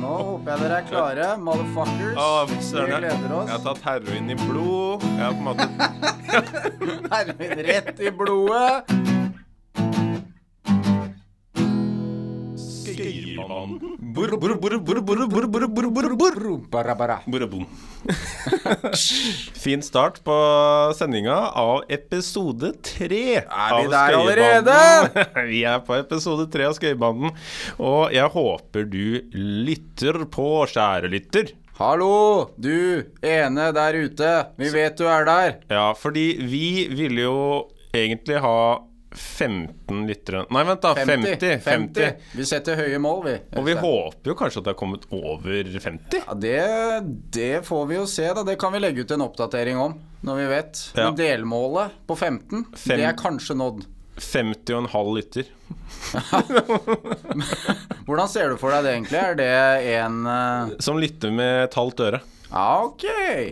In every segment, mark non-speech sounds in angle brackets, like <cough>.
nå håper jeg dere er klare, motherfuckers. Vi gleder oss. jeg har tatt heroin i blod. Jeg har på en måte <laughs> Heroin rett i blodet. Burrebom. <laughs> fin start på sendinga av episode tre. Er vi av der allerede? <laughs> vi er på episode tre av Skøyebanden, og jeg håper du lytter på, kjære lytter. Hallo, du ene der ute. Vi vet du er der. Ja, fordi vi ville jo egentlig ha 15 lyttere Nei, vent, da. 50. 50. Vi setter høye mål, vi. Og vi håper jo kanskje at det har kommet over 50. Ja, det, det får vi jo se, da. Det kan vi legge ut en oppdatering om når vi vet. Ja. Men delmålet på 15, Fem- det er kanskje nådd. 50 og en halv lytter. <laughs> Hvordan ser du for deg det egentlig? Er det en uh... Som lytter med et halvt øre. Ja, OK.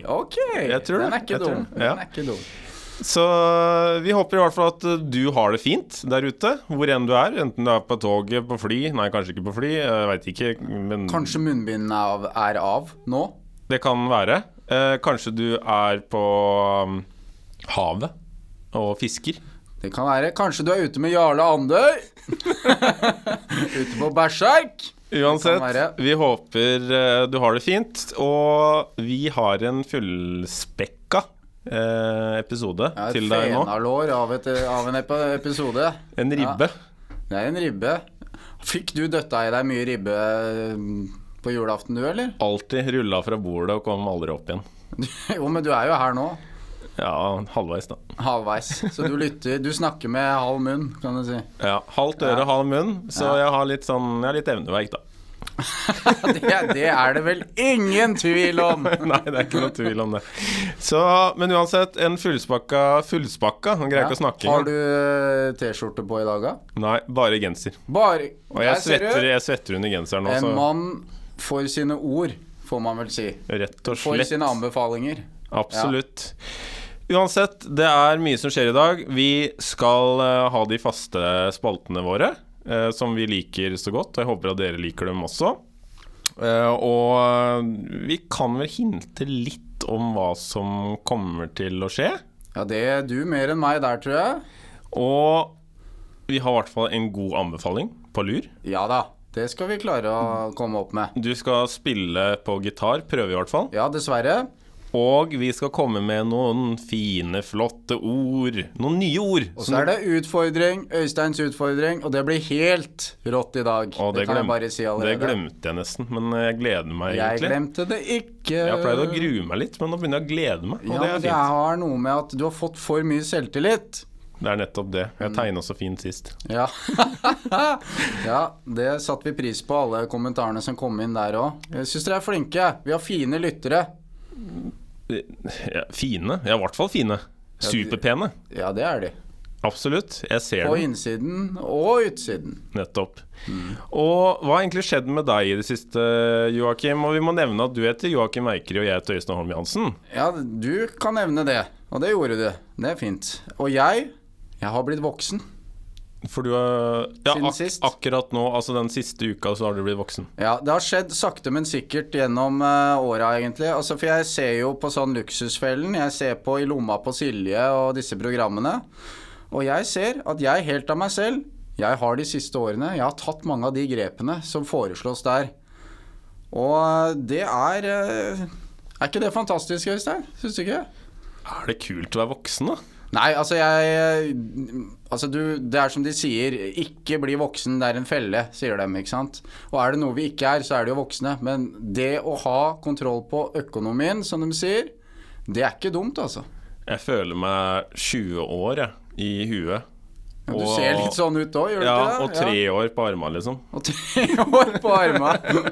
ok. Den er ikke dum. Den er ikke dum. Så vi håper i hvert fall at du har det fint der ute, hvor enn du er. Enten du er på toget, på fly Nei, kanskje ikke på fly, jeg veit ikke. Men Kanskje munnbindene er av, av nå? det kan være. Eh, kanskje du er på um, havet og fisker. Det kan være. Kanskje du er ute med Jarle Andøy? <laughs> ute på Berserk. Uansett, vi håper eh, du har det fint. Og vi har en fullspekka eh, episode Ja, til deg nå. fenalår av, et, av en episode. En ribbe. Det er en ribbe. Fikk du døtta i deg mye ribbe mm, på julaften, du, eller? Alltid rulla fra bordet og kom aldri opp igjen. <laughs> jo, men du er jo her nå. Ja, halvveis, da. Halvveis. Så du lytter. Du snakker med halv munn, kan du si. Ja, Halvt øre, halv munn, så jeg har litt sånn Jeg har litt evneverk, da. Det, det er det vel ingen tvil om! <laughs> Nei, det er ikke noe tvil om det. Så, Men uansett, en fullspakka fullspakka. Han greier ikke å snakke Har du eh, T-skjorte på i dag, da? Nei, bare genser. Bare Og jeg svetter, jeg svetter under genseren nå, En mann for sine ord, får man vel si. rett og For sine anbefalinger. Absolutt. Uansett, det er mye som skjer i dag. Vi skal eh, ha de faste spaltene våre, eh, som vi liker så godt. Og jeg håper at dere liker dem også. Eh, og vi kan vel hinte litt om hva som kommer til å skje. Ja, det er du mer enn meg der, tror jeg. Og vi har i hvert fall en god anbefaling på lur. Ja da. Det skal vi klare å komme opp med. Du skal spille på gitar, prøve i hvert fall. Ja, dessverre. Og vi skal komme med noen fine, flotte ord. Noen nye ord. Og så er det utfordring, Øysteins utfordring, og det blir helt rått i dag. Det, det, kan jeg bare si allerede. Det glemte jeg nesten, men jeg gleder meg jeg egentlig. glemte det ikke. Jeg pleide å grue meg litt, men nå begynner jeg å glede meg, og Ja, det er fint. det har noe med at du har fått for mye selvtillit. Det er nettopp det. Mm. Jeg tegna så fint sist. Ja. <laughs> ja, det satte vi pris på, alle kommentarene som kom inn der òg. Jeg syns dere er flinke. Vi har fine lyttere. Ja, fine. Ja, i hvert fall fine. Superpene. Ja, det er de. Absolutt. Jeg ser På dem. innsiden og utsiden. Nettopp. Og hva har egentlig skjedd med deg i det siste, Joakim? Og vi må nevne at du heter Joakim Eikeri, og jeg heter Øystein Holm Jansen. Ja, du kan nevne det. Og det gjorde du. Det er fint. Og jeg, jeg har blitt voksen. For du er Ja, ak akkurat nå, altså den siste uka, så har du blitt voksen. Ja, det har skjedd sakte, men sikkert gjennom uh, åra, egentlig. Altså, for jeg ser jo på sånn Luksusfellen, jeg ser på I lomma på Silje og disse programmene. Og jeg ser at jeg helt av meg selv, jeg har de siste årene, jeg har tatt mange av de grepene som foreslås der. Og eh, det er uh, Er ikke det fantastisk, Øystein? Syns du ikke? Er det kult å være voksen, da? Nei, altså jeg Altså du, det er som de sier, ikke bli voksen, det er en felle, sier de. ikke sant. Og er det noe vi ikke er, så er det jo voksne. Men det å ha kontroll på økonomien, som de sier, det er ikke dumt, altså. Jeg føler meg 20 år, jeg, i huet. Du ser litt sånn ut òg, gjør du Ja, ikke det? og tre år på armene, liksom. Og tre <laughs> år på armene.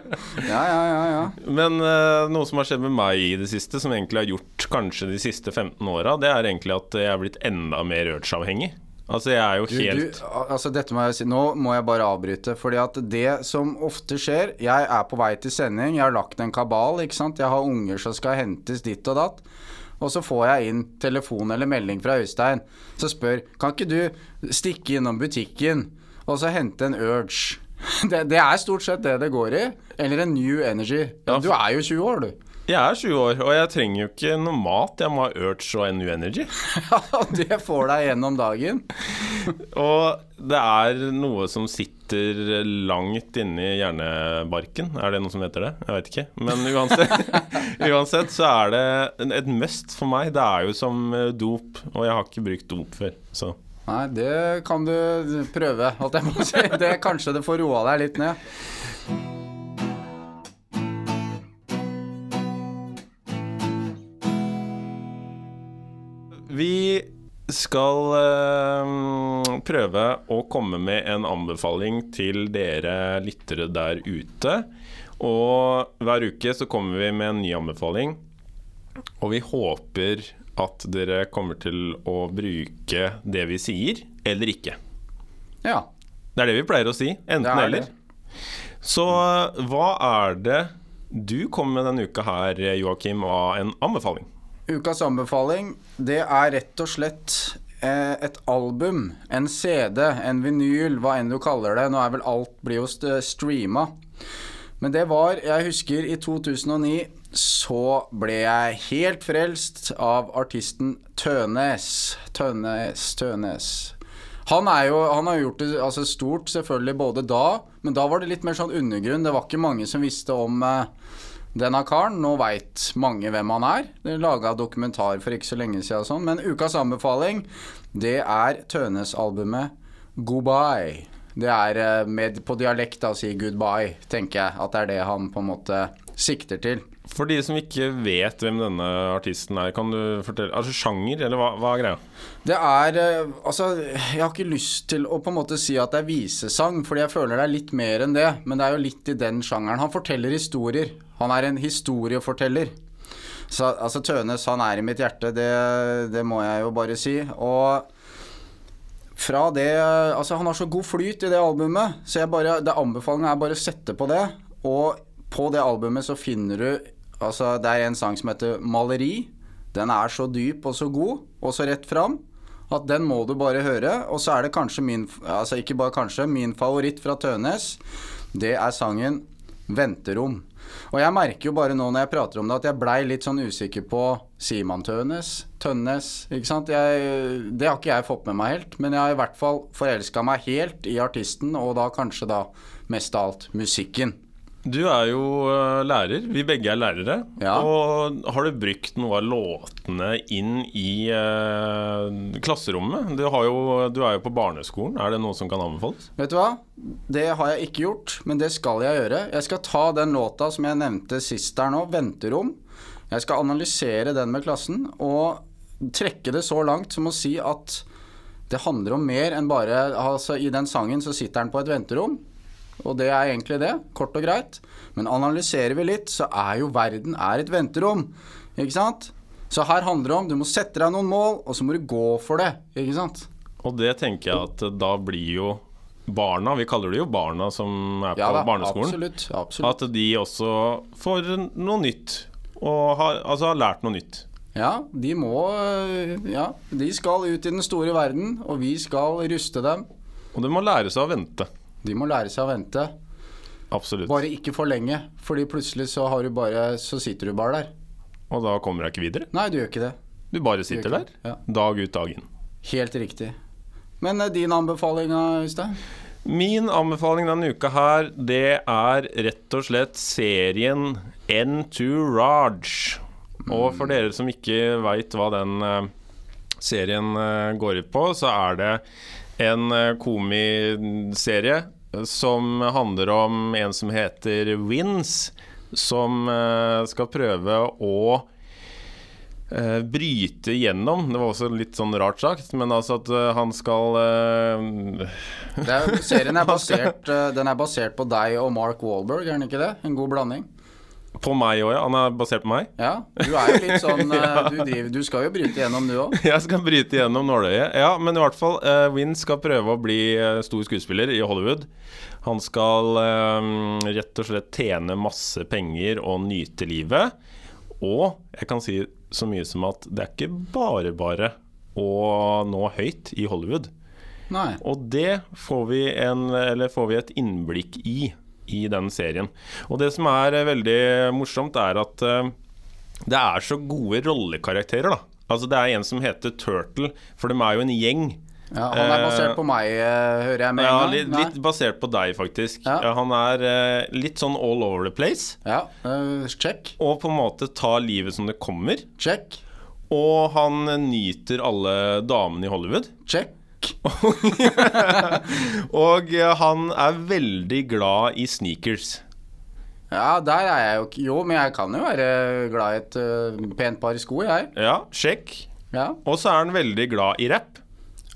Ja, ja, ja, ja. Men uh, noe som har skjedd med meg i det siste, som egentlig har gjort kanskje de siste 15 åra, det er egentlig at jeg er blitt enda mer urge-avhengig. Altså, jeg er jo Du, helt du, altså dette må jeg si Nå må jeg bare avbryte. Fordi at det som ofte skjer Jeg er på vei til sending, jeg har lagt en kabal. ikke sant? Jeg har unger som skal hentes ditt og datt. Og så får jeg inn telefon eller melding fra Øystein som spør Kan ikke du stikke innom butikken og så hente en Urge. <laughs> Det, det er stort sett det det går i. Eller en new energy. Du er jo 20 år, du. Jeg er 20 år, og jeg trenger jo ikke noe mat. Jeg må ha Urge og NU Energy. <laughs> Ja, det får deg gjennom dagen. Og det er noe som sitter langt inni hjernebarken. Er det noen som heter det? Jeg vet ikke. Men uansett, <laughs> uansett så er det et must for meg. Det er jo som eh, dop, og jeg har ikke brukt dop før. Så Nei, det kan du prøve, holdt jeg på å si. Det Kanskje det får roa deg litt ned. Vi skal uh, prøve å komme med en anbefaling til dere lyttere der ute. Og hver uke så kommer vi med en ny anbefaling. Og vi håper at dere kommer til å bruke det vi sier, eller ikke. Ja. Det er det vi pleier å si. Enten er eller. Så eh, hva er det du kommer med denne uka her, Joakim, av en anbefaling? Ukas anbefaling, det er rett og slett eh, et album, en CD, en vinyl, hva enn du kaller det. Nå er vel alt blir jo st- streama. Men det var, jeg husker i 2009 så ble jeg helt frelst av artisten Tønes. Tønes, Tønes. Han, er jo, han har gjort det altså stort selvfølgelig både da, men da var det litt mer sånn undergrunn. Det var ikke mange som visste om eh, denne karen. Nå veit mange hvem han er. Laga dokumentar for ikke så lenge siden og sånn. Men ukas anbefaling, det er Tønes-albumet 'Goodbye'. Det er eh, med, på dialekt å si 'goodbye', tenker jeg. At det er det han på en måte sikter til. For de som ikke vet hvem denne artisten er, kan du fortelle Altså sjanger, eller hva, hva er greia? Det er eh, Altså, jeg har ikke lyst til å på en måte si at det er visesang, fordi jeg føler det er litt mer enn det. Men det er jo litt i den sjangeren. Han forteller historier. Han er en historieforteller. Så altså, Tønes, han er i mitt hjerte, det, det må jeg jo bare si. Og fra det Altså, han har så god flyt i det albumet, så jeg bare det Anbefalingen er bare å sette på det. Og på det albumet så finner du Altså, det er en sang som heter 'Maleri'. Den er så dyp og så god, og så rett fram, at den må du bare høre. Og så er det kanskje min Altså ikke bare kanskje, min favoritt fra Tønes. Det er sangen 'Venterom'. Og jeg merker jo bare nå når jeg prater om det, at jeg blei litt sånn usikker på Sier man Tønes? Tønnes? Ikke sant? Jeg, det har ikke jeg fått med meg helt, men jeg har i hvert fall forelska meg helt i artisten, og da kanskje da mest av alt musikken. Du er jo eh, lærer. Vi begge er lærere. Ja. Og har du brukt noe av låtene inn i eh, klasserommet? Du, har jo, du er jo på barneskolen. Er det noe som kan anbefales? Vet du hva? Det har jeg ikke gjort, men det skal jeg gjøre. Jeg skal ta den låta som jeg nevnte sist der nå, 'Venterom'. Jeg skal analysere den med klassen og trekke det så langt som å si at det handler om mer enn bare Altså, i den sangen så sitter han på et venterom. Og det er egentlig det, kort og greit. Men analyserer vi litt, så er jo verden er et venterom. Ikke sant? Så her handler det om du må sette deg noen mål, og så må du gå for det. Ikke sant? Og det tenker jeg at da blir jo barna, vi kaller det jo barna som er på Ja da, barneskolen, absolutt. absolutt. at de også får noe nytt. Og har, altså har lært noe nytt. Ja, de må øh, Ja, de skal ut i den store verden, og vi skal ruste dem. Og de må lære seg å vente. De må lære seg å vente. Absolutt. Bare ikke for lenge, fordi plutselig så har du bare Så sitter du bare der. Og da kommer jeg ikke videre. Nei, du gjør ikke det. Du bare sitter du der. Ja. dag ut, dag inn. Helt riktig. Men eh, din anbefaling, Øystein? Min anbefaling denne uka her, det er rett og slett serien Entourage. Og for dere som ikke veit hva den eh, serien eh, går ut på, så er det en komiserie som handler om en som heter Wins, som eh, skal prøve å eh, bryte gjennom. Det var også litt sånn rart sagt, men altså at eh, han skal er, serien er <laughs> basert, den er basert på deg og Mark Walberg, er den ikke det? En god blanding? På meg òg, ja. Han er basert på meg. Ja, du er jo litt sånn <laughs> ja. Du, driver, du skal jo bryte gjennom, du òg. Jeg skal bryte gjennom nåløyet. Ja, men i hvert fall, uh, Win skal prøve å bli eh, stor skuespiller i Hollywood. Han skal eh, rett og slett tjene masse penger og nyte livet. Og jeg kan si så mye som at det er ikke bare bare å nå høyt i Hollywood. Nei. Og det får vi, en, eller får vi et innblikk i i den serien. Og det som er eh, veldig morsomt, er at eh, det er så gode rollekarakterer, da. Altså Det er en som heter Turtle, for de er jo en gjeng. Ja, han er basert på meg, eh, hører jeg med Ja, en gang. litt, litt basert på deg, faktisk. Ja. Han er litt sånn all over the place. Ja, uh, check. Og på en måte tar livet som det kommer. Check. Og han nyter alle damene i Hollywood. Check. <laughs> Og eh, han er veldig glad i sneakers. Ja, der er jeg jo ikke Jo, men jeg kan jo være glad i et uh, pent par sko, jeg. Ja, sjekk. Ja. Og så er han veldig glad i rapp.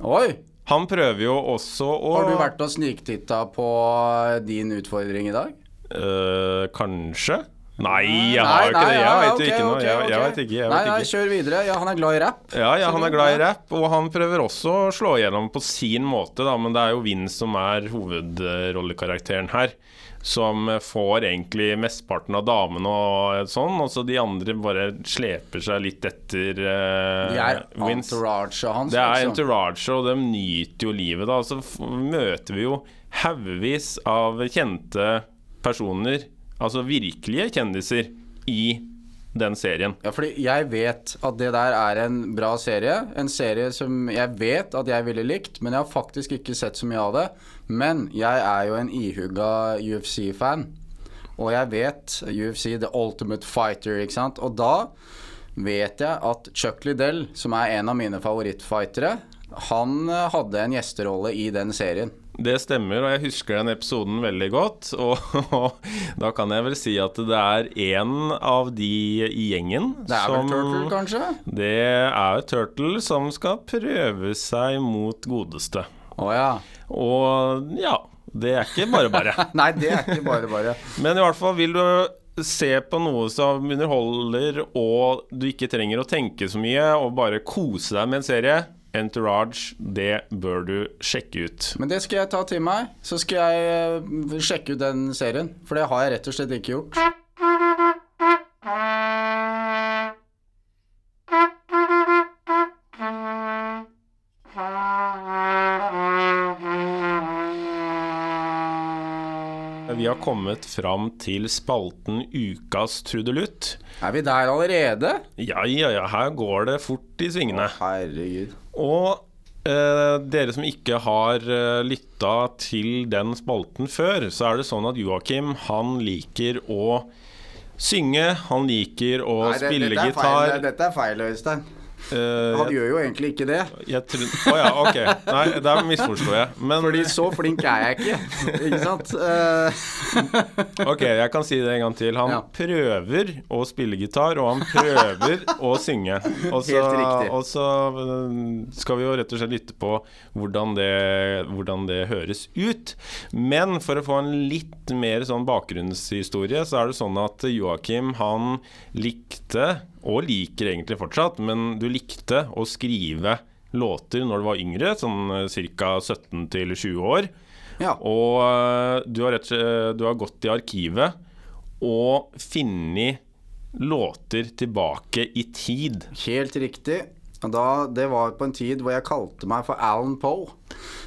Oi! Han prøver jo også å Har du vært og sniktitta på din utfordring i dag? Uh, Kanskje? Nei, jeg har jo ikke det. Jeg ja, veit jo ikke noe. Okay, Jeg, jeg ok. vet ikke. Jeg nei, nei, ikke. kjør videre. Ja, han er glad i rapp. Ja, ja, han er glad i rapp, og han prøver også å slå igjennom på sin måte, da, men det er jo Vince som er hovedrollekarakteren her. Som får egentlig mesteparten av damene og sånn, og så de andre bare sleper seg litt etter uh, De er entouraget entourage hans. Det er entouraget, entourage, og de nyter jo livet, da. Så møter vi jo haugevis av kjente personer, altså virkelige kjendiser, i den serien. Ja, fordi jeg vet at det der er en bra serie. En serie som jeg vet at jeg ville likt, men jeg har faktisk ikke sett så mye av det. Men jeg er jo en ihugga UFC-fan. Og jeg vet UFC, The Ultimate Fighter, ikke sant. Og da vet jeg at Chuck Liddell, som er en av mine favorittfightere, han hadde en gjesterolle i den serien. Det stemmer, og jeg husker den episoden veldig godt. <laughs> Og, da kan jeg vel si at det er en av de i gjengen Det er som vel Turtle, kanskje? Det er Turtle som skal prøve seg mot godeste. Å ja. Og ja, det er ikke bare bare. <laughs> Nei, det er ikke bare bare. Men i hvert fall vil du se på noe som underholder, og du ikke trenger å tenke så mye, og bare kose deg med en serie, Entourage, det bør du sjekke ut. Men det skal jeg ta til meg. Så skal jeg eh, sjekke ut den serien. For det har jeg rett og slett ikke gjort. Vi har kommet fram til spalten Ukas trudelutt. Er vi der allerede? Ja, ja, ja, her går det fort i svingene. Herregud. Og eh, dere som ikke har eh, lytta til den spalten før, så er det sånn at Joakim, han liker å synge, han liker å Nei, det- spille dette gitar. Feil, dette er feil, Øystein. Eh, Han gjør jo egentlig ikke det. jeg tror oh ja, ok. Nei, der misforsto jeg. Men Fordi så flink er jeg ikke. Ikke sant? Uh. ok, jeg kan si det en gang til. Han Ja. prøver å spille gitar, og han prøver å synge. Og så, Helt riktig. og så øh, skal vi jo rett og slett lytte på hvordan det, hvordan det høres ut. Men for å få en litt mer sånn bakgrunnshistorie, så er det sånn at Joakim han likte, og liker egentlig fortsatt, men du likte å skrive låter når du var yngre, sånn ca. 17 til 20 år. ja. Og øh, du har, rett, du har gått i arkivet og funnet låter tilbake i tid. Helt riktig. Da, det var på en tid hvor jeg kalte meg for Alan Poe.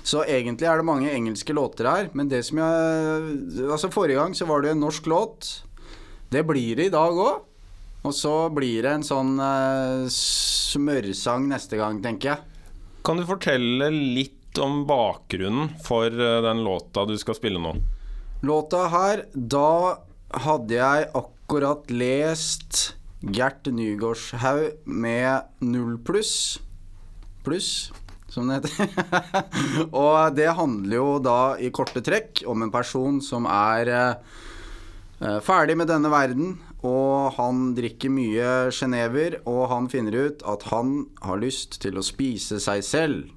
Så egentlig er det mange engelske låter her, men det som jeg Altså Forrige gang så var det en norsk låt. Det blir det i dag òg. Og så blir det en sånn uh, smørsang neste gang, tenker jeg. Kan du fortelle litt om bakgrunnen for øh, den låta du skal spille nå? Låta her, da hadde jeg akkurat lest Gert Nygårdshaug med null pluss. Pluss, som det heter. <laughs> og det handler jo da i korte trekk om en person som er eh, ferdig med denne verden, og han drikker mye sjenever, og han finner ut at han har lyst til å spise seg selv.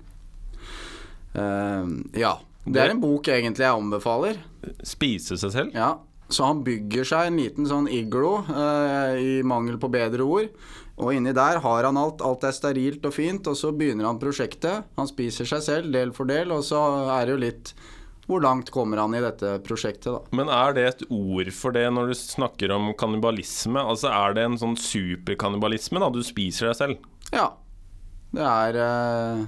Uh, ja. Det er en bok egentlig jeg anbefaler. Spise seg selv? Ja, så han bygger seg en liten sånn iglo, uh, i mangel på bedre ord. Og inni der har han alt. Alt er sterilt og fint, og så begynner han prosjektet. Han spiser seg selv del for del, og så er det jo litt Hvor langt kommer han i dette prosjektet, da? Men er det et ord for det når du snakker om kannibalisme? Altså Er det en sånn superkannibalisme, da? Du spiser deg selv? Ja. Det er uh...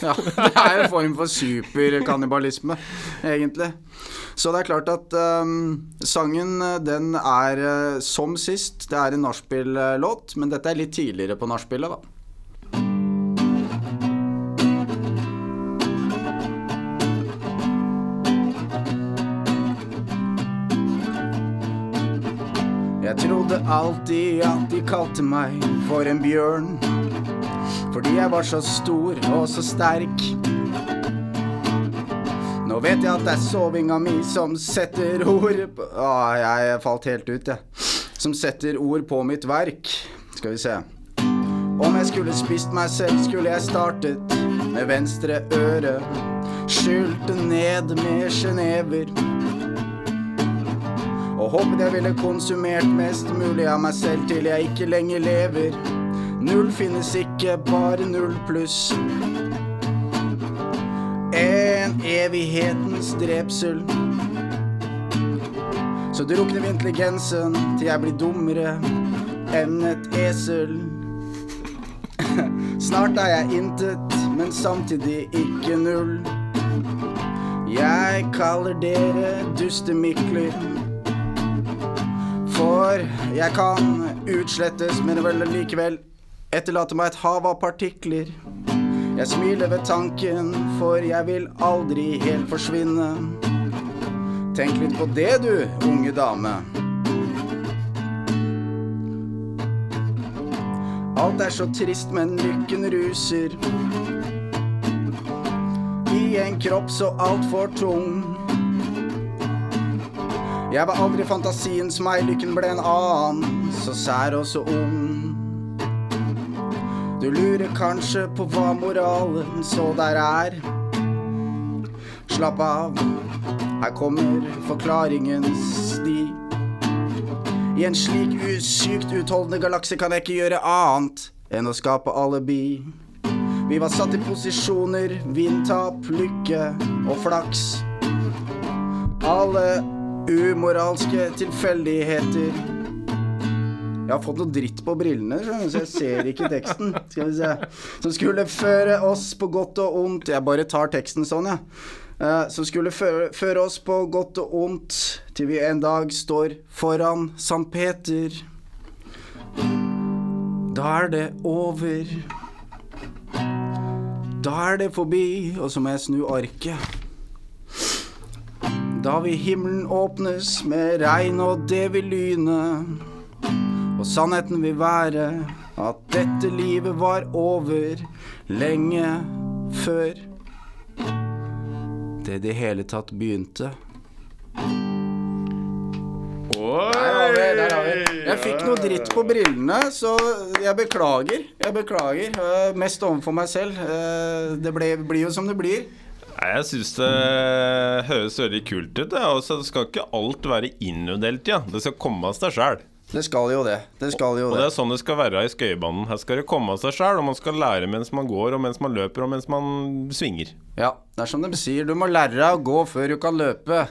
Ja, <laughs> det er en form for superkannibalisme, egentlig. Så det er klart at um, sangen den er uh, som sist. Det er en nachspiel-låt, men dette er litt tidligere på nachspielet, da. Jeg trodde alltid at de kalte meg for en bjørn. Fordi jeg var så stor og så sterk. Nå vet jeg at det er sovinga mi som setter ord på Å, Jeg falt helt ut, jeg. Som setter ord på mitt verk. Skal vi se. Om jeg skulle spist meg selv, skulle jeg startet med venstre øre. Skylte ned med sjenever. Og håpet jeg ville konsumert mest mulig av meg selv til jeg ikke lenger lever. Null finnes ikke, bare null pluss. En evighetens drepsel. Så drukner vi intelligensen til jeg blir dummere enn et esel. <laughs> Snart er jeg intet, men samtidig ikke null. Jeg kaller dere dustemikler. For jeg kan utslettes, men vel likevel etterlate meg et hav av partikler. Jeg smiler ved tanken, for jeg vil aldri helt forsvinne. Tenk litt på det du, unge dame. Alt er så trist, men lykken ruser. I en kropp så altfor tung. Jeg var aldri fantasiens meg, lykken ble en annen, så sær og så ung. Du lurer kanskje på hva moralen så der er. Slapp av, her kommer forklaringens sti. I en slik usykt utholdende galakse kan jeg ikke gjøre annet enn å skape alibi. Vi var satt i posisjoner, vindtap, lykke og flaks. Alle umoralske tilfeldigheter. Jeg har fått noe dritt på brillene, så jeg ser ikke teksten. Skal vi se. Som skulle føre oss på godt og ondt Jeg bare tar teksten sånn, jeg. Ja. Som skulle føre, føre oss på godt og ondt til vi en dag står foran Sankt Peter. Da er det over. Da er det forbi, og så må jeg snu arket. Da vil himmelen åpnes med regn og det vil lyne. Og sannheten vil være at dette livet var over lenge før det i det hele tatt begynte. Oi! Der har vi, der har vi. Jeg fikk noe dritt på brillene, så jeg beklager. Jeg beklager. Eh, Mest overfor meg selv. Eh, Det ble, blir jo som det blir. Nei, Jeg syns det høres veldig kult ut. Det, altså, det skal ikke alt være innøvd ja. Det skal komme av seg sjæl. Det skal jo det. Det skal jo Og det det. er sånn det skal være i skøyebanen. Her skal det komme av seg sjæl, og man skal lære mens man går, og mens man løper, og mens man svinger. Ja, det er som de sier, du må lære deg å gå før du kan løpe. <laughs>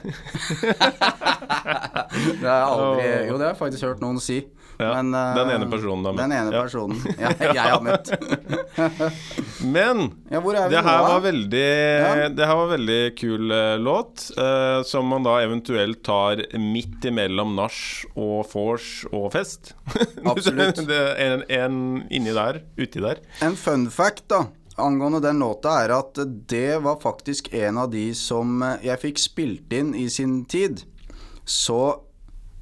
det har jeg aldri Jo, det har jeg faktisk hørt noen si. Ja, Men, uh, den ene personen du har møtt. Den ene personen <laughs> ja, jeg har møtt. <laughs> Men Ja, det her var veldig. Det her var veldig kul uh, låt, uh, som man da eventuelt tar midt imellom nach og vors og fest. <laughs> Absolutt. en, en inni der, uti der. En fun fact da angående den låta er at det var faktisk en av de som eh, jeg fikk spilt inn i sin tid. Så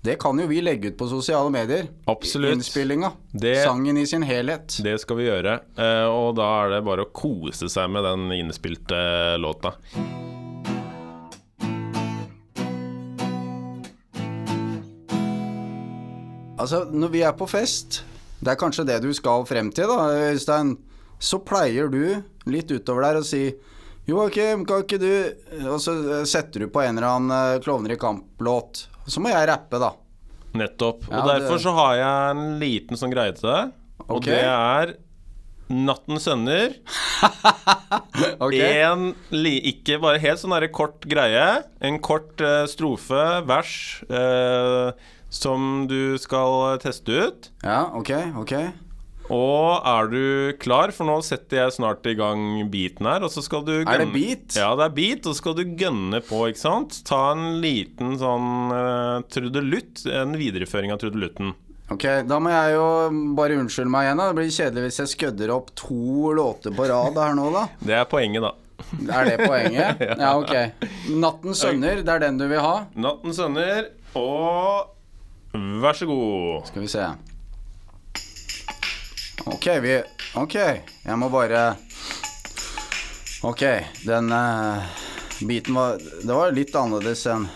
det kan jo vi legge ut på sosiale medier. Absolutt. Innspillinga. Det- Sangen i sin helhet. Det skal vi gjøre, eh, og da er det bare å kose seg med den innspilte låta. Altså, når vi er på fest, det er kanskje det du skal frem til, da, Øystein. Så pleier du litt utover der å si Joakim, kan ikke du Og så setter du på en eller annen eh, Klovner i kamp-låt. Så må jeg rappe, da. Nettopp. Ja, og derfor så har jeg en liten sånn greie til deg, og det er Nattens sønner. <laughs> Ok? En ikke bare helt sånn derre kort greie. En kort uh, strofe, vers, uh, som du skal teste ut. Ja, ok, ok. Og er du klar? For nå setter jeg snart i gang beaten her. Og så skal du Er det gønne- beat? Ja, det er beat, og så skal du gønne på, ikke sant? Ta en liten sånn uh, trudelutt. En videreføring av trudelutten. Ok, da må jeg jo bare unnskylde meg igjen. da Det blir kjedelig hvis jeg skødder opp to låter på rad her nå, da. <laughs> Det er poenget, da. Er det poenget? <laughs> Ja, ok. 'Nattens sønner', det er den du vil ha? Nattens sønner, og vær så god. Skal vi se. Ok, vi Ok, jeg må bare Ok, den uh, biten var Det var litt annerledes enn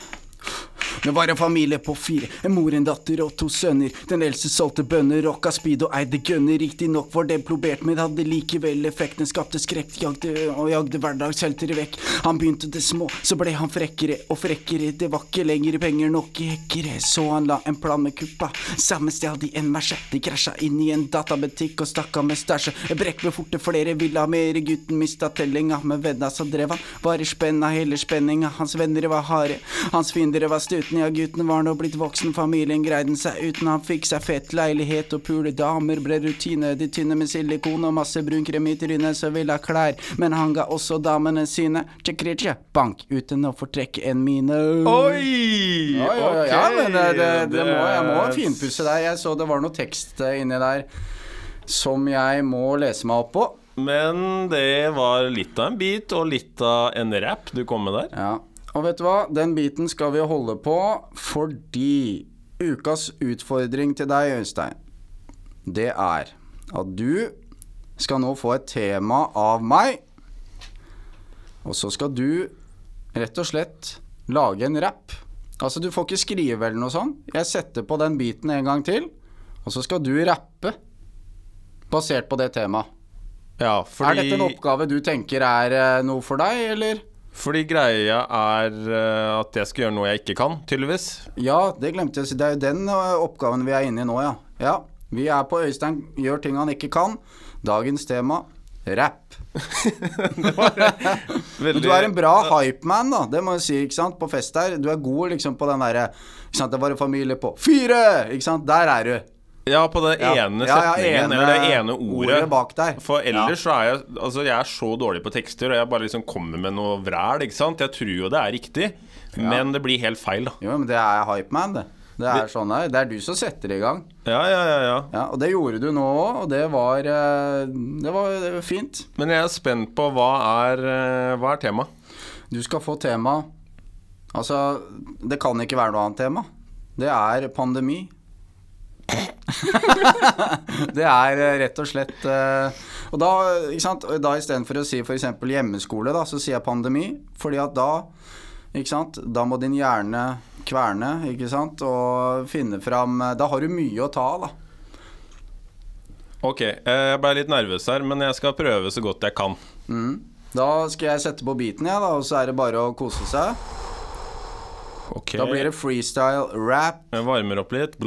det var en familie på fire, en mor, en datter og to sønner. Den eldste solgte bønner, rocka speed og eide gunner. Riktignok var det plobert, men hadde likevel effekten. Skapte skrekk jagde, og jagde hverdagsheltere vekk. Han begynte det små, så ble han frekkere og frekkere. Det var ikke lenger penger nok i hekkere, så han la en plan med kuppa. Samme stjal de en Merce. Krasja inn i en databutikk og stakk av med stæsje. Brekk ble forte, flere ville ha mer. Gutten mista tellinga, Med venna så drev han. Bare spenna hele spenninga. Hans venner var harde, hans fiender var stuten. Ja, gutten var nå blitt voksen, familien greide seg uten. Han fikk seg fett leilighet og pule damer. Ble rutine, de tynne med silikon og masse brun krem i trynet, så ville ha klær. Men han ga også damene sine tjekk-ritje, bank, uten å fortrekke en mine. Oi! Ja, ja, men det, det, det må, jeg må finpusse deg. Jeg så det var noe tekst eh, inni der som jeg må lese meg opp på. Men det var litt av en beat og litt av en rap du kom med der. Ja. Og vet du hva, den biten skal vi holde på fordi ukas utfordring til deg, Øystein, det er at du skal nå få et tema av meg, og så skal du rett og slett lage en rapp. Altså, du får ikke skrive eller noe sånt. Jeg setter på den biten en gang til, og så skal du rappe basert på det temaet. Ja, Er dette en oppgave du tenker er eh, noe for deg, eller? Fordi greia er eh, at jeg skal gjøre noe jeg ikke kan, tydeligvis. Ja, det glemte jeg å si. Det er jo den oppgaven vi er inne i nå, ja. Ja, Vi er på Øystein gjør ting han ikke kan. Dagens tema rapp. <laughs> veldig... du er en bra hypeman, da. Det må jeg si, ikke sant. På fest her. Du er god liksom på den derre det var en familie på fire! Ikke sant. Der er du. Ja, på den Ja. ene Ja, ja, setningen, ene eller det ene ordet. ordet bak der. For ellers så er jeg Altså, jeg er så dårlig på tekster, og jeg bare liksom kommer med noe vræl, ikke sant. Jeg tror jo det er riktig, men det blir helt feil, da. Jo, men det er hypeman, det. Det er sånn her. Det er du som setter i gang. Ja, ja, ja, ja. Ja, Og det gjorde du nå òg, og det var, eh, det var det var fint. Men jeg er spent på hva er, eh, hva er tema? Du skal få tema Altså, det kan ikke være noe annet tema. Det er pandemi. <laughs> det er eh, rett og slett eh, Og da, ikke sant, da istedenfor å si f.eks. hjemmeskole, da, så sier jeg pandemi. Fordi at da ikke sant? Da må din hjerne kverne, ikke sant, og finne fram Da har du mye å ta av, da. Ok, eh, jeg ble litt nervøs her, men jeg skal prøve så godt jeg kan. Mm. Da skal jeg sette på beaten, jeg, da, og så er det bare å kose seg. Ok, Da blir det freestyle rap. Jeg varmer opp litt.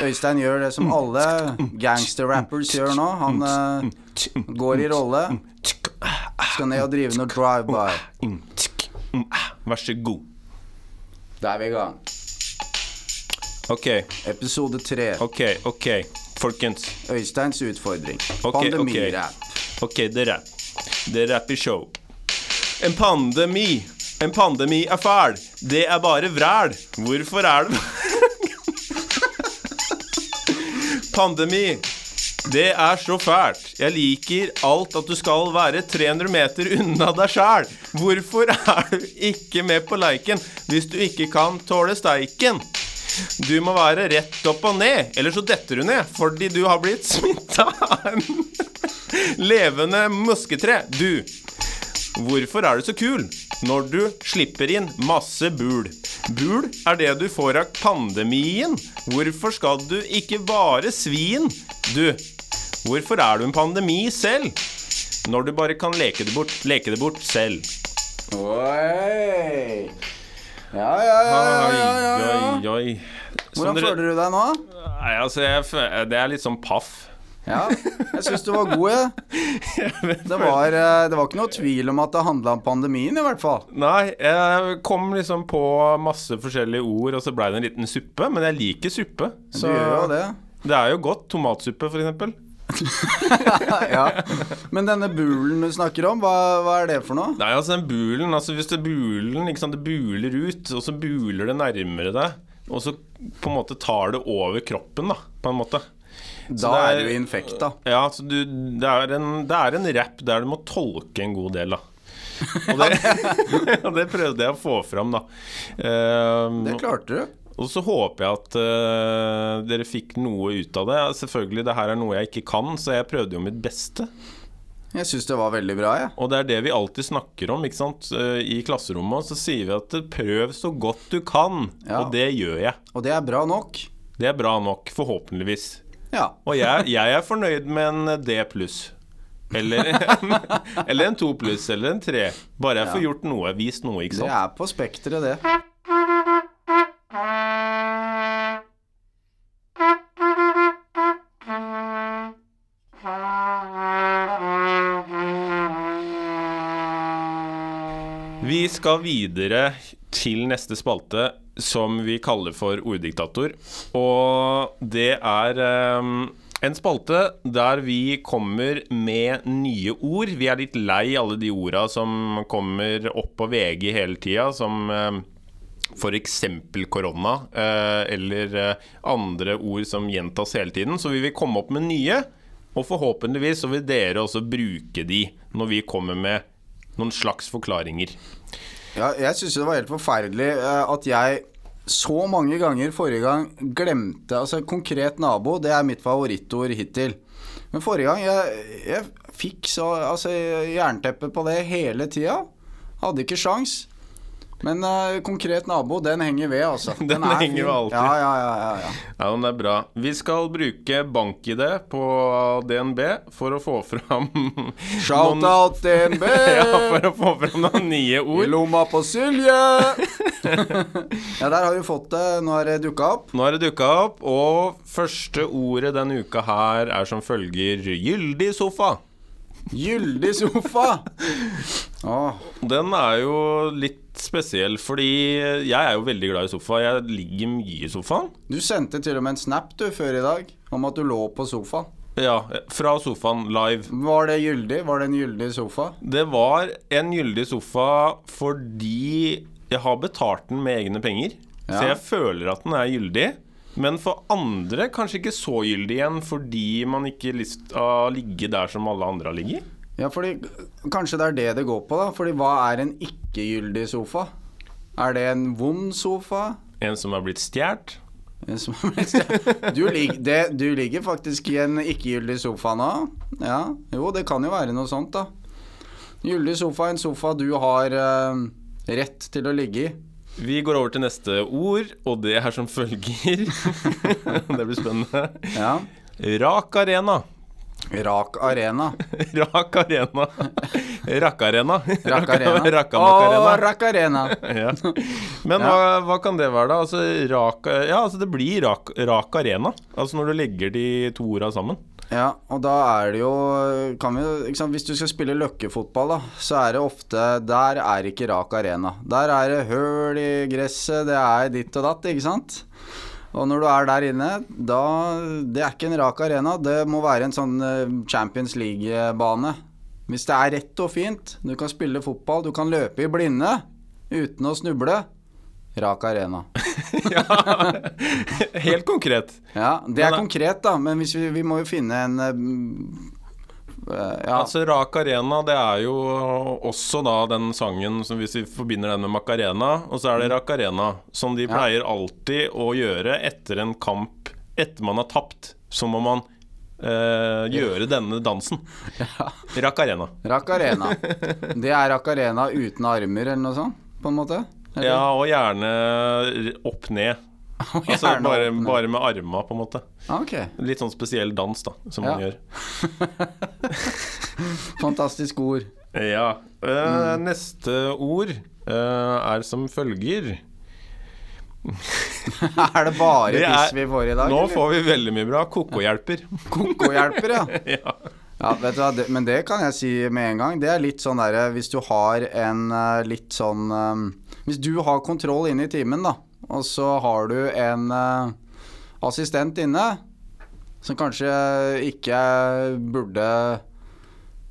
Øystein gjør det som alle gangster-rappers gjør nå. Han uh, går i rolle. Skal ned og drive noe drive-by. Vær så god. Da er vi i gang. Ok, Episode tre. ok, ok. Folkens. Øysteins utfordring. Okay, Pandemirap. Ok, det er rap. Det er rap i show. En pandemi. En pandemi er fæl. Det er bare vræl. Hvorfor er det Pandemi. Det er så fælt. Jeg liker alt at du skal være 300 meter unna deg sjæl. Hvorfor er du ikke med på leiken hvis du ikke kan tåle steiken? Du må være rett opp og ned, eller så detter du ned fordi du har blitt smitta av en levende musketre. Du, hvorfor er du så kul når du slipper inn masse bul? Bul er det du får av pandemien. Hvorfor skal du ikke bare svin? Du, hvorfor er du en pandemi selv? Når du bare kan leke det bort, leke det bort selv. Oi. Ja, ja, ja, ja, ja, ja. Oi, oi. Hvordan føler du deg nå? Nei, altså, jeg, det er litt sånn paff. Ja, jeg syns du var god, jeg. <laughs> Det var, eh, det var ikke noe tvil om at det handla om pandemien, i hvert fall. Nei, jeg kom liksom på masse forskjellige ord, og så blei det en liten suppe. Men jeg liker suppe. Du gjør jo det. Det er jo godt. Tomatsuppe, f.eks. <laughs> ja. Men denne bulen du snakker om, hva, hva er det for noe? Nei, altså den bulen altså Hvis det bulen ikke sant, det buler ut, og så buler det nærmere deg, og så på en måte tar det over kroppen, da, på en måte. Da det er du infekt, da. Ja, så du, det er en, det er en rapp der du må tolke en god del, da. Og det, <laughs> <laughs> og det prøvde jeg å få fram, da. Um, Det klarte du. og så håper jeg at uh, dere fikk noe ut av det. Selvfølgelig, det her er noe jeg ikke kan, så jeg prøvde jo mitt beste. Jeg syns det var veldig bra, jeg. Og det er det vi alltid snakker om ikke sant? Eh, i klasserommet. Så sier vi at prøv så godt du kan, Ja. og det gjør jeg. Og det er bra nok. Det er bra nok, forhåpentligvis. Ja. Og jeg, jeg er fornøyd med en D pluss. Eller, <laughs> eller en to pluss, eller en tre. Bare jeg får gjort noe, vist noe, ikke sant. Det er på spekteret, det. Vi skal videre til neste spalte, som vi kaller for Orddiktator. Og det er eh, en spalte der vi kommer med nye ord. Vi er litt lei alle de orda som kommer opp på VG hele tida, som eh, f.eks. korona, eh, eller eh, andre ord som gjentas hele tiden. Så vi vil komme opp med nye, og forhåpentligvis så vil dere også bruke de når vi kommer med noen slags forklaringer. Ja, jeg syns det var helt forferdelig eh, at jeg så mange ganger forrige gang glemte Altså, konkret nabo, det er mitt favorittord hittil. Men forrige gang jeg, jeg fikk så altså, jernteppe på det hele tida. Hadde ikke sjans. Men uh, konkret nabo, den henger ved, altså. <laughs> Den den henger ved alltid. Ja, ja, ja, ja, ja. Ja, men det er bra. Vi skal bruke bank-ID på DNB for å få fram <laughs> Shout-out DNB! <laughs> ja, for å få fram noen nye I ord. lomma på Silje! ja, der har vi fått det. Nå har det dukka opp. Nå har det dukka opp, og første ordet denne uka her er som følger gyldig sofa. Gyldig sofa. Åh, Den er jo litt spesiell, fordi jeg er jo veldig glad i sofa. Jeg ligger mye i sofaen. du sendte til og med en snap du før i dag om at du lå på sofaen. Ja, fra sofaen live. Var det gyldig? Var det en gyldig sofa? Det var en gyldig sofa fordi jeg har betalt den med egne penger. Så jeg føler at den er gyldig. Men for andre kanskje ikke så gyldig igjen fordi man ikke har lyst til å ligge der som alle andre har ligget. Ja, fordi Kanskje det er det det går på, da. Fordi hva er en ikke-gyldig sofa? Er det en vond sofa? En som er har blitt stjålet? du, lig, det, du ligger faktisk i en ikke-gyldig sofa nå. Ja, jo, det kan jo være noe sånt, da. Gyldig sofa, en sofa du har uh, rett til å ligge i. Vi går over til neste ord, og det er som følger <laughs> Det blir spennende. Ja. Rak arena. Rak arena. <laughs> Rak arena. Rak Arena. Rak <laughs> arena. <laughs> Å, rak arena. Ja. Men hva, hva kan det være, da? Altså, rak, ja, altså det blir rak, rak arena. Altså når du legger de to orda sammen. Ja, og da er det jo kan vi, sant, Hvis du skal spille løkkefotball, da, så er det ofte Der er ikke rak arena. Der er det høl i gresset, det er ditt og datt, ikke sant? Og når du er der inne, da Det er ikke en rak arena, det må være en sånn eh, Champions League-bane. Hvis det er rett og fint, du kan spille fotball, du kan løpe i blinde uten å snuble. Rak arena. <laughs> ja. Helt konkret. Ja, det er konkret, da, men hvis vi, vi må jo finne en eh, ja. Altså Rak arena, det er jo også da den sangen som hvis vi forbinder den med Macarena, og så er det Rak arena, som de pleier alltid å gjøre etter en kamp etter man har tapt. Så må man eh, gjøre denne dansen. <laughs> Rak arena. Rak Arena. <laughs> Det er Rak Arena uten armer, eller noe sånt? På en måte? Eller? Ja, og gjerne opp ned. <laughs> Altså bare, bare med arma, på en måte. Okay. Litt sånn spesiell dans, da, som man gjør. <laughs> fantastisk ord. Ja. Uh, Mm. Neste ord uh, er som følger. <laughs> er det bare Det er- piss vi får i dag? Nå eller? får vi veldig mye bra. Koko-hjelper. Koko-hjelper, ja. ja. ja vet du hva, det, men det kan jeg si med en gang. Det er litt sånn derre Hvis du har en eh, litt sånn um, Hvis du har kontroll inne i timen, da, og så har du en eh, assistent inne, som kanskje ikke burde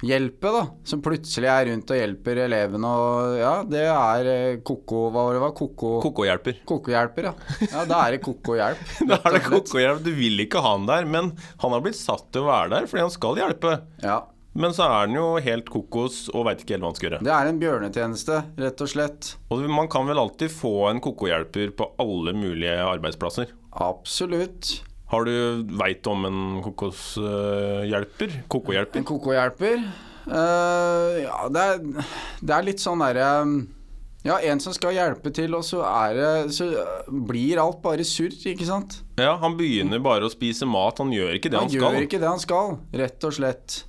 hjelpe, da. Som plutselig er rundt og hjelper elevene og Ja, det er eh, koko... Hva var det? var? Koko... Koko-hjelper. Kokohjelper, ja. Ja, da er det koko-hjelp. <laughs> Da er det koko-hjelp. Du vil ikke ha han der, men han har blitt satt til å være der fordi han skal hjelpe. Ja. Men så er den jo helt kokos og veit ikke helt hva han skal gjøre. Det er en bjørnetjeneste, rett og slett. Og man kan vel alltid få en koko-hjelper på alle mulige arbeidsplasser. Absolutt. Har du veit om en kokoshjelper? Koko-hjelper? En kokohjelper Uh, Ja, det er, det er litt sånn derre Ja, en som skal hjelpe til, og så det Så blir alt bare surr, ikke sant? Ja, han begynner bare å spise mat. Han gjør ikke det han, Han skal. gjør ikke det han skal, rett og slett.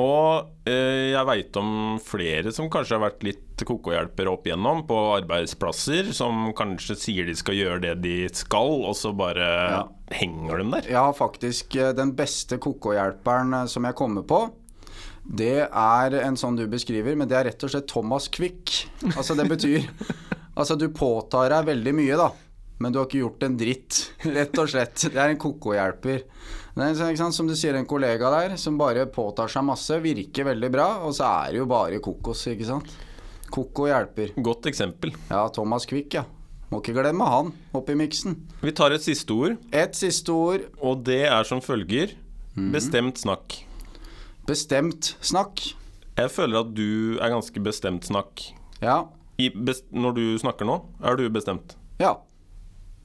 Og eh, jeg veit om flere som kanskje har vært litt koko-hjelpere opp igjennom på arbeidsplasser, som kanskje sier de skal gjøre det de skal, og så bare Ja. henger de der. Ja, faktisk eh, den beste kokohjelperen eh, som jeg kommer på. Det er en sånn du beskriver, men det er rett og slett Thomas Quick. Altså det betyr <laughs> Altså du påtar deg veldig mye, da. Men du har ikke gjort en dritt, rett og slett. Det er en kokohjelper. Sant, som du sier, en kollega der som bare påtar seg masse, virker veldig bra, og så er det jo bare kokos, ikke sant. Koko hjelper. Godt eksempel. Ja, Thomas Quick, ja. Må ikke glemme han oppi miksen. Vi tar et siste ord, Et siste ord. og det er som følger mm. bestemt snakk. Bestemt snakk. Jeg føler at du er ganske bestemt snakk. Ja. I best når du snakker nå, er du bestemt Ja.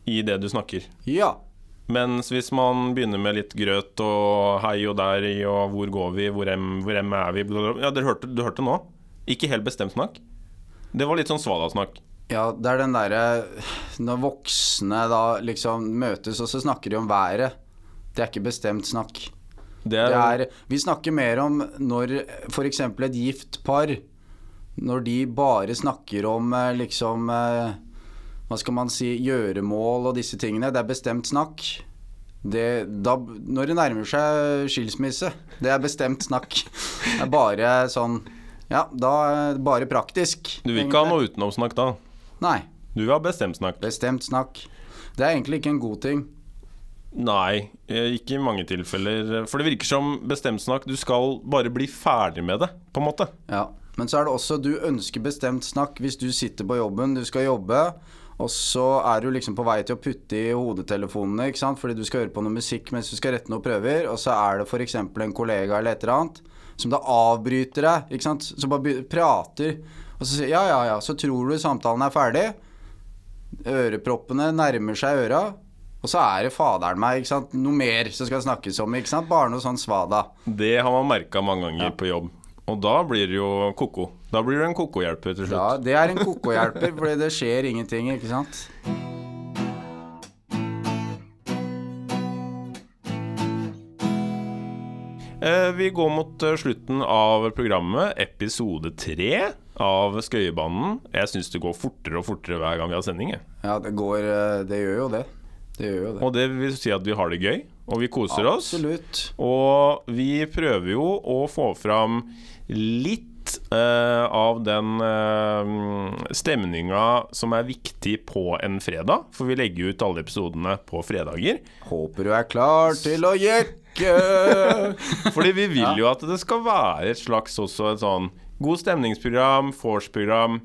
i det du snakker. Ja. Mens hvis man begynner med litt grøt og hei og der i og hvor går vi, hvor em, hvor em er vi. Ja, dere hørte, du hørte nå? Ikke helt bestemt snakk. Det var litt sånn svada-snakk. Ja, det er den derre Når voksne da liksom møtes og så snakker de om været. Det er ikke bestemt snakk. Det Det er, er, vi snakker mer om når f.eks. et gift par Når de bare snakker om eh, liksom eh, Hva skal man si gjøremål og disse tingene. Det er bestemt snakk. Det, da, når det nærmer seg skilsmisse, det er bestemt snakk. Det er bare sånn Ja, da bare praktisk. Du vil ikke ha noe utenomsnakk da? Nei. Du vil ha bestemt snakk? Bestemt snakk. Det er egentlig ikke en god ting. Nei, eh, ikke i mange tilfeller. For det virker som bestemt snakk. Du skal bare bli ferdig med det, på en måte. Ja. Men så er det også du ønsker bestemt snakk hvis du sitter på jobben, du skal jobbe, og så er du liksom på vei til å putte i hodetelefonene, ikke sant, fordi du skal høre på noe musikk mens du skal rette noen prøver, og så er det f.eks. en kollega eller et eller annet som da avbryter deg, ikke sant, som bare prater, og så sier ja, ja, ja, så tror du samtalen er ferdig, øreproppene nærmer seg øra, og så er det faderen meg, ikke sant, noe mer som skal snakkes om, ikke sant, bare noe sånn svada. Det har man merka mange ganger på jobb. Og da blir det jo ko-ko. Da blir det en ko-ko-hjelper til slutt. Ja, det er en kokohjelper, fordi det skjer ingenting, ikke sant? Eh, vi går mot eh, slutten av programmet, episode tre av Skøyebanen. Jeg syns det går fortere og fortere hver gang vi har sending. Ja, det går eh, Det gjør det. Det gjør jo det. Og det vil si at vi har det gøy, og vi koser oss. Absolutt. Og vi prøver jo å få fram litt Uh, av den uh, stemninga som er viktig på en fredag. For vi legger ut alle episodene på fredager. Håper du er klar til å jekke. <laughs> Fordi vi vil jo at det skal være et slags også et sånn god stemningsprogram, vorspiel-program.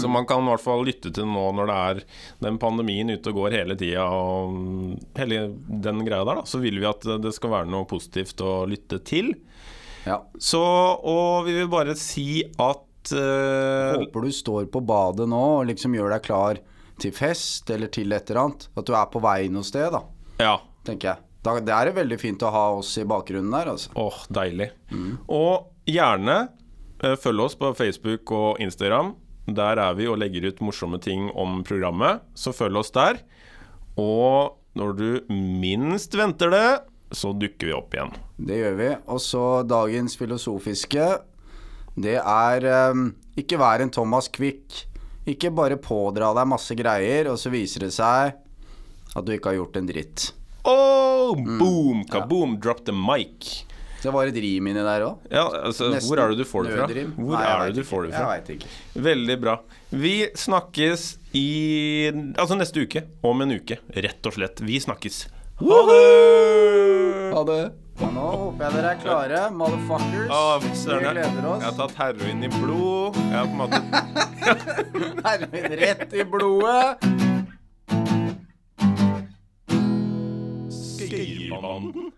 Som man kan i hvert fall lytte til nå når det er den pandemien ute og går hele tida. Og hele den greia der, da. Så vil vi at det skal være noe positivt å lytte til. Ja. Så, og vi vil bare si at uh, Håper du står på badet nå og liksom gjør deg klar til fest eller til et eller annet. At du er på vei noe sted, da, Ja. tenker jeg. Da, det er veldig fint å ha oss i bakgrunnen der, altså. Åh, deilig. Og gjerne uh, følg oss på Facebook og Instagram. Der er vi og legger ut morsomme ting om programmet, så følg oss der. Og når du minst venter det, så dukker vi opp igjen. Det gjør vi. Og så dagens filosofiske. Det er um, ikke vær en Thomas Quick. Ikke bare pådra deg masse greier, og så viser det seg at du ikke har gjort en dritt. Oh, boom, kaboom, drop the mic. Det var et rim inni der òg. Ja, altså, hvor er det du får det fra? Hvor Nei, er det du får det fra? Jeg veit ikke. Veldig bra. Vi snakkes i Altså neste uke. Om en uke, rett og slett. Vi snakkes. Ha det! Ha det. Og nå håper jeg dere er klare, motherfuckers. Vi gleder oss. Jeg har tatt heroin i blod. Jeg har på en måte <laughs> Heroin rett i blodet. Skøyerbanden.